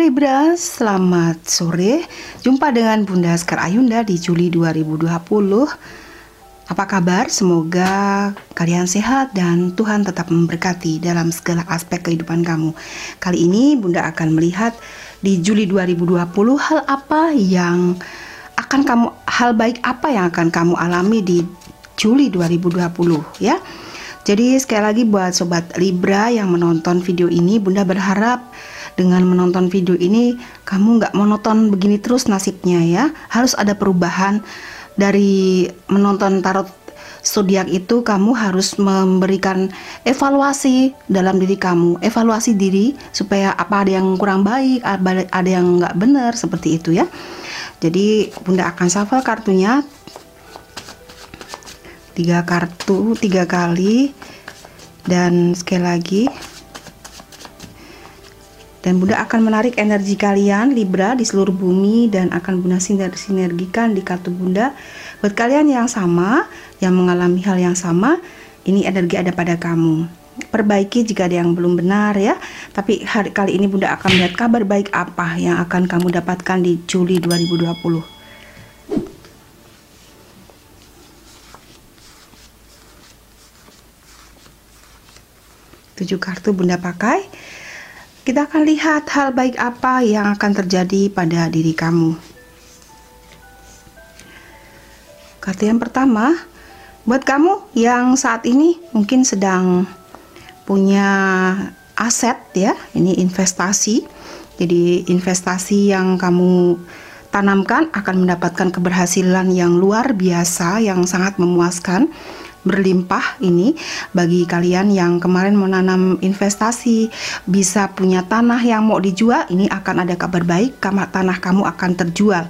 Libra, selamat sore. Jumpa dengan Bunda Skar Ayunda di Juli 2020. Apa kabar? Semoga kalian sehat dan Tuhan tetap memberkati dalam segala aspek kehidupan kamu. Kali ini Bunda akan melihat di Juli 2020 hal apa yang akan kamu hal baik apa yang akan kamu alami di Juli 2020 ya. Jadi sekali lagi buat sobat Libra yang menonton video ini Bunda berharap dengan menonton video ini kamu nggak monoton begini terus nasibnya ya. Harus ada perubahan dari menonton tarot zodiak itu kamu harus memberikan evaluasi dalam diri kamu. Evaluasi diri supaya apa ada yang kurang baik ada yang nggak benar seperti itu ya. Jadi bunda akan shuffle kartunya. Tiga kartu tiga kali. Dan sekali lagi dan Bunda akan menarik energi kalian Libra di seluruh bumi dan akan Bunda sinergikan di kartu Bunda. Buat kalian yang sama yang mengalami hal yang sama ini energi ada pada kamu. Perbaiki jika ada yang belum benar ya. Tapi hari kali ini Bunda akan melihat kabar baik apa yang akan kamu dapatkan di Juli 2020 tujuh kartu bunda pakai kita akan lihat hal baik apa yang akan terjadi pada diri kamu. Kartu yang pertama, buat kamu yang saat ini mungkin sedang punya aset ya, ini investasi. Jadi investasi yang kamu tanamkan akan mendapatkan keberhasilan yang luar biasa yang sangat memuaskan berlimpah ini bagi kalian yang kemarin menanam investasi bisa punya tanah yang mau dijual ini akan ada kabar baik kamar tanah kamu akan terjual.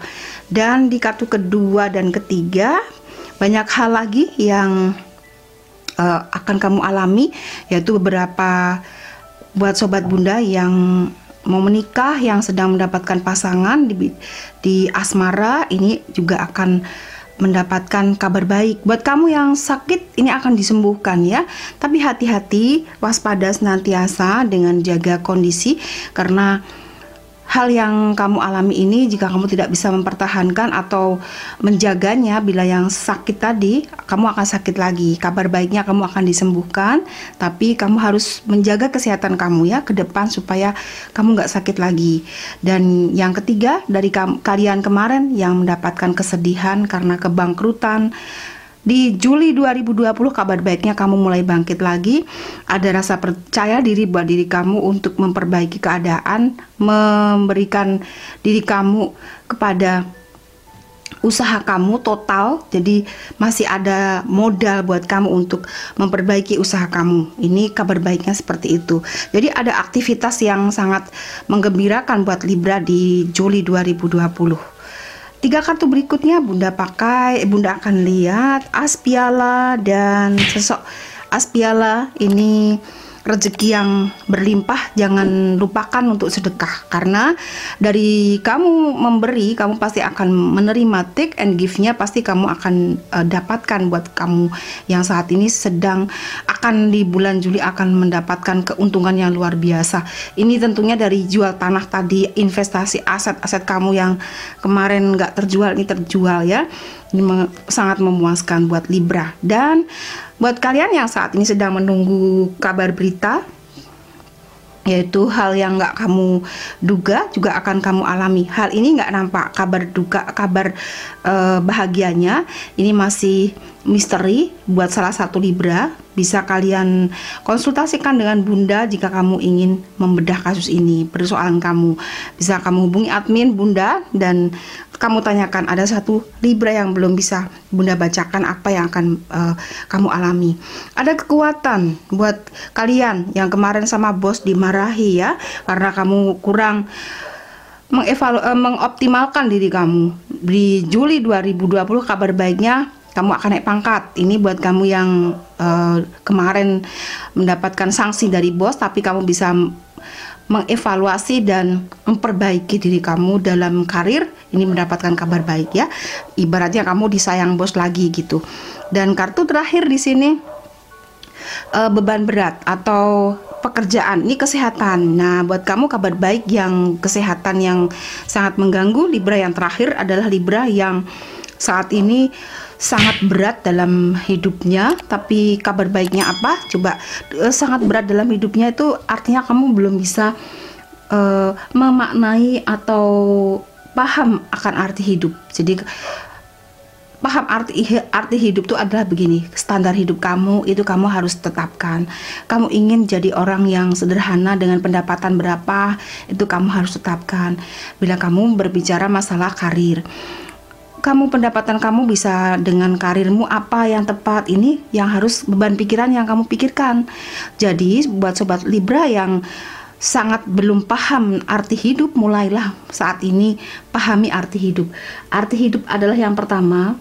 Dan di kartu kedua dan ketiga banyak hal lagi yang uh, akan kamu alami yaitu beberapa buat sobat bunda yang mau menikah yang sedang mendapatkan pasangan di, di asmara ini juga akan mendapatkan kabar baik. Buat kamu yang sakit ini akan disembuhkan ya. Tapi hati-hati, waspada senantiasa dengan jaga kondisi karena hal yang kamu alami ini jika kamu tidak bisa mempertahankan atau menjaganya bila yang sakit tadi kamu akan sakit lagi. Kabar baiknya kamu akan disembuhkan tapi kamu harus menjaga kesehatan kamu ya ke depan supaya kamu nggak sakit lagi. Dan yang ketiga dari kalian kemarin yang mendapatkan kesedihan karena kebangkrutan di Juli 2020 kabar baiknya kamu mulai bangkit lagi. Ada rasa percaya diri buat diri kamu untuk memperbaiki keadaan, memberikan diri kamu kepada usaha kamu total. Jadi masih ada modal buat kamu untuk memperbaiki usaha kamu. Ini kabar baiknya seperti itu. Jadi ada aktivitas yang sangat menggembirakan buat Libra di Juli 2020 Tiga kartu berikutnya Bunda pakai, Bunda akan lihat Aspiala dan sosok Aspiala ini rezeki yang berlimpah jangan lupakan untuk sedekah. Karena dari kamu memberi kamu pasti akan menerima take and give-nya pasti kamu akan uh, dapatkan buat kamu yang saat ini sedang akan di bulan Juli akan mendapatkan keuntungan yang luar biasa. Ini tentunya dari jual tanah tadi investasi aset-aset kamu yang kemarin nggak terjual ini terjual ya. Ini sangat memuaskan buat Libra. Dan buat kalian yang saat ini sedang menunggu kabar berita yaitu hal yang nggak kamu duga juga akan kamu alami. Hal ini nggak nampak kabar duka kabar uh, bahagianya. Ini masih misteri buat salah satu Libra. Bisa kalian konsultasikan dengan Bunda jika kamu ingin membedah kasus ini. Persoalan kamu. Bisa kamu hubungi admin Bunda dan kamu tanyakan ada satu libra yang belum bisa bunda bacakan apa yang akan uh, kamu alami ada kekuatan buat kalian yang kemarin sama bos dimarahi ya karena kamu kurang mengevalu uh, mengoptimalkan diri kamu di Juli 2020 kabar baiknya kamu akan naik pangkat. Ini buat kamu yang uh, kemarin mendapatkan sanksi dari bos, tapi kamu bisa mengevaluasi dan memperbaiki diri kamu dalam karir. Ini mendapatkan kabar baik ya. Ibaratnya kamu disayang bos lagi gitu. Dan kartu terakhir di sini uh, beban berat atau pekerjaan, ini kesehatan. Nah, buat kamu kabar baik yang kesehatan yang sangat mengganggu Libra yang terakhir adalah Libra yang saat ini sangat berat dalam hidupnya, tapi kabar baiknya apa? Coba uh, sangat berat dalam hidupnya itu artinya kamu belum bisa uh, memaknai atau paham akan arti hidup. Jadi paham arti arti hidup itu adalah begini standar hidup kamu itu kamu harus tetapkan kamu ingin jadi orang yang sederhana dengan pendapatan berapa itu kamu harus tetapkan bila kamu berbicara masalah karir kamu pendapatan kamu bisa dengan karirmu apa yang tepat? Ini yang harus beban pikiran yang kamu pikirkan. Jadi buat sobat Libra yang sangat belum paham arti hidup, mulailah saat ini pahami arti hidup. Arti hidup adalah yang pertama,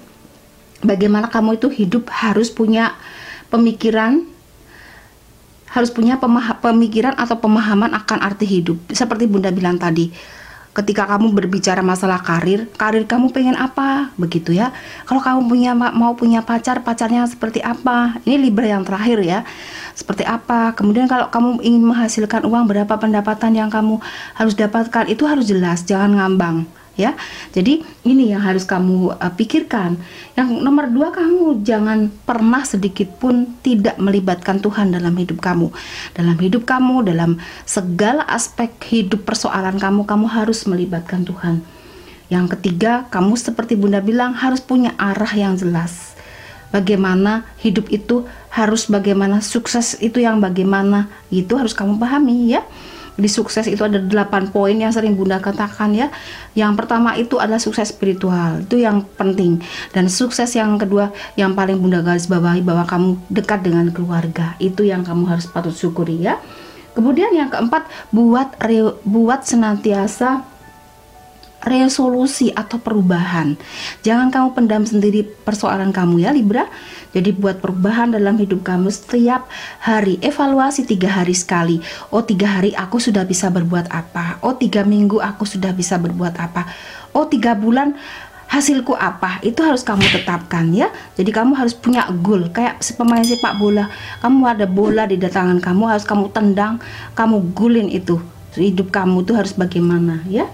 bagaimana kamu itu hidup harus punya pemikiran harus punya pemikiran atau pemahaman akan arti hidup. Seperti bunda bilang tadi ketika kamu berbicara masalah karir karir kamu pengen apa? Begitu ya. Kalau kamu punya mau punya pacar pacarnya seperti apa? Ini libra yang terakhir ya. Seperti apa? Kemudian kalau kamu ingin menghasilkan uang berapa pendapatan yang kamu harus dapatkan? Itu harus jelas jangan ngambang ya. Jadi ini yang harus kamu uh, pikirkan. Yang nomor dua kamu jangan pernah sedikit pun tidak melibatkan Tuhan dalam hidup kamu, dalam hidup kamu, dalam segala aspek hidup persoalan kamu, kamu harus melibatkan Tuhan. Yang ketiga, kamu seperti Bunda bilang harus punya arah yang jelas. Bagaimana hidup itu harus bagaimana sukses itu yang bagaimana itu harus kamu pahami ya di sukses itu ada 8 poin yang sering Bunda katakan ya. Yang pertama itu adalah sukses spiritual. Itu yang penting. Dan sukses yang kedua yang paling Bunda garis bawahi bahwa kamu dekat dengan keluarga. Itu yang kamu harus patut syukuri ya. Kemudian yang keempat buat buat senantiasa resolusi atau perubahan. Jangan kamu pendam sendiri persoalan kamu ya Libra. Jadi buat perubahan dalam hidup kamu setiap hari. Evaluasi tiga hari sekali. Oh tiga hari aku sudah bisa berbuat apa. Oh tiga minggu aku sudah bisa berbuat apa. Oh tiga bulan hasilku apa itu harus kamu tetapkan ya jadi kamu harus punya goal kayak pemain sepak bola kamu ada bola di tangan kamu harus kamu tendang kamu gulin itu hidup kamu tuh harus bagaimana ya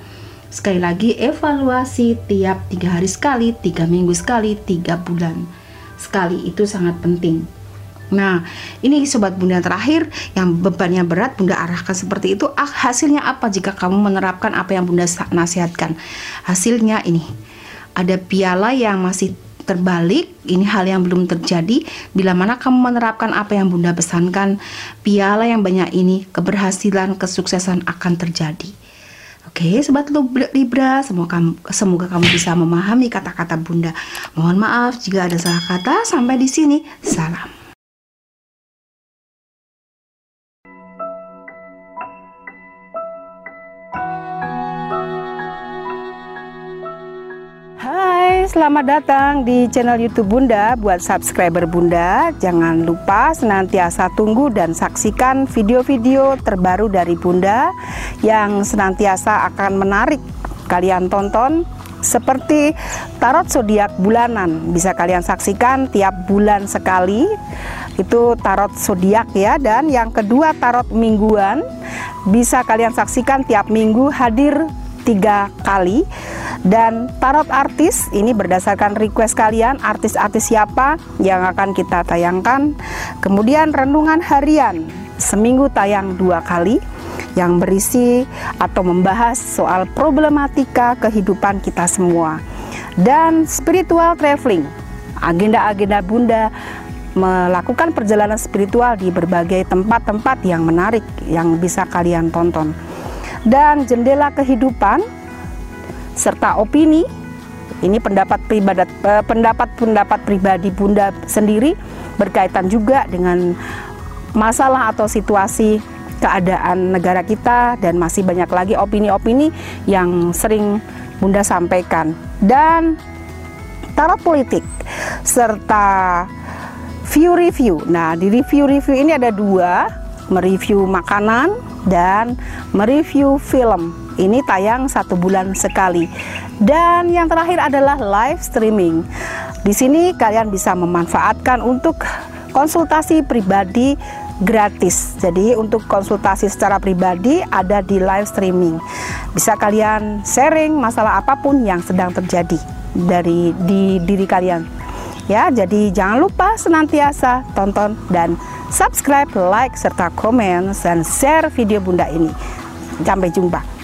sekali lagi evaluasi tiap tiga hari sekali tiga minggu sekali tiga bulan sekali itu sangat penting. Nah, ini sobat bunda terakhir yang bebannya berat bunda arahkan seperti itu. Ah, hasilnya apa jika kamu menerapkan apa yang bunda nasihatkan? Hasilnya ini ada piala yang masih terbalik. Ini hal yang belum terjadi. Bila mana kamu menerapkan apa yang bunda pesankan, piala yang banyak ini keberhasilan, kesuksesan akan terjadi. Oke, sobat Libra, semoga kamu, semoga kamu bisa memahami kata-kata Bunda. Mohon maaf jika ada salah kata. Sampai di sini, salam. Selamat datang di channel YouTube Bunda. Buat subscriber Bunda, jangan lupa senantiasa tunggu dan saksikan video-video terbaru dari Bunda yang senantiasa akan menarik kalian tonton seperti tarot zodiak bulanan. Bisa kalian saksikan tiap bulan sekali. Itu tarot zodiak ya. Dan yang kedua tarot mingguan. Bisa kalian saksikan tiap minggu hadir tiga kali dan tarot artis ini berdasarkan request kalian artis-artis siapa yang akan kita tayangkan. Kemudian renungan harian seminggu tayang dua kali yang berisi atau membahas soal problematika kehidupan kita semua. Dan spiritual traveling agenda-agenda bunda melakukan perjalanan spiritual di berbagai tempat-tempat yang menarik yang bisa kalian tonton. Dan jendela kehidupan serta opini. Ini pendapat pribadi eh, pendapat pendapat pribadi Bunda sendiri berkaitan juga dengan masalah atau situasi keadaan negara kita dan masih banyak lagi opini-opini yang sering Bunda sampaikan. Dan tarot politik serta view review. Nah, di review-review ini ada dua, mereview makanan dan mereview film ini tayang satu bulan sekali. Dan yang terakhir adalah live streaming. Di sini kalian bisa memanfaatkan untuk konsultasi pribadi gratis. Jadi untuk konsultasi secara pribadi ada di live streaming. Bisa kalian sharing masalah apa pun yang sedang terjadi dari di diri kalian. Ya, jadi jangan lupa senantiasa tonton dan subscribe, like serta komen dan share video Bunda ini. Sampai jumpa.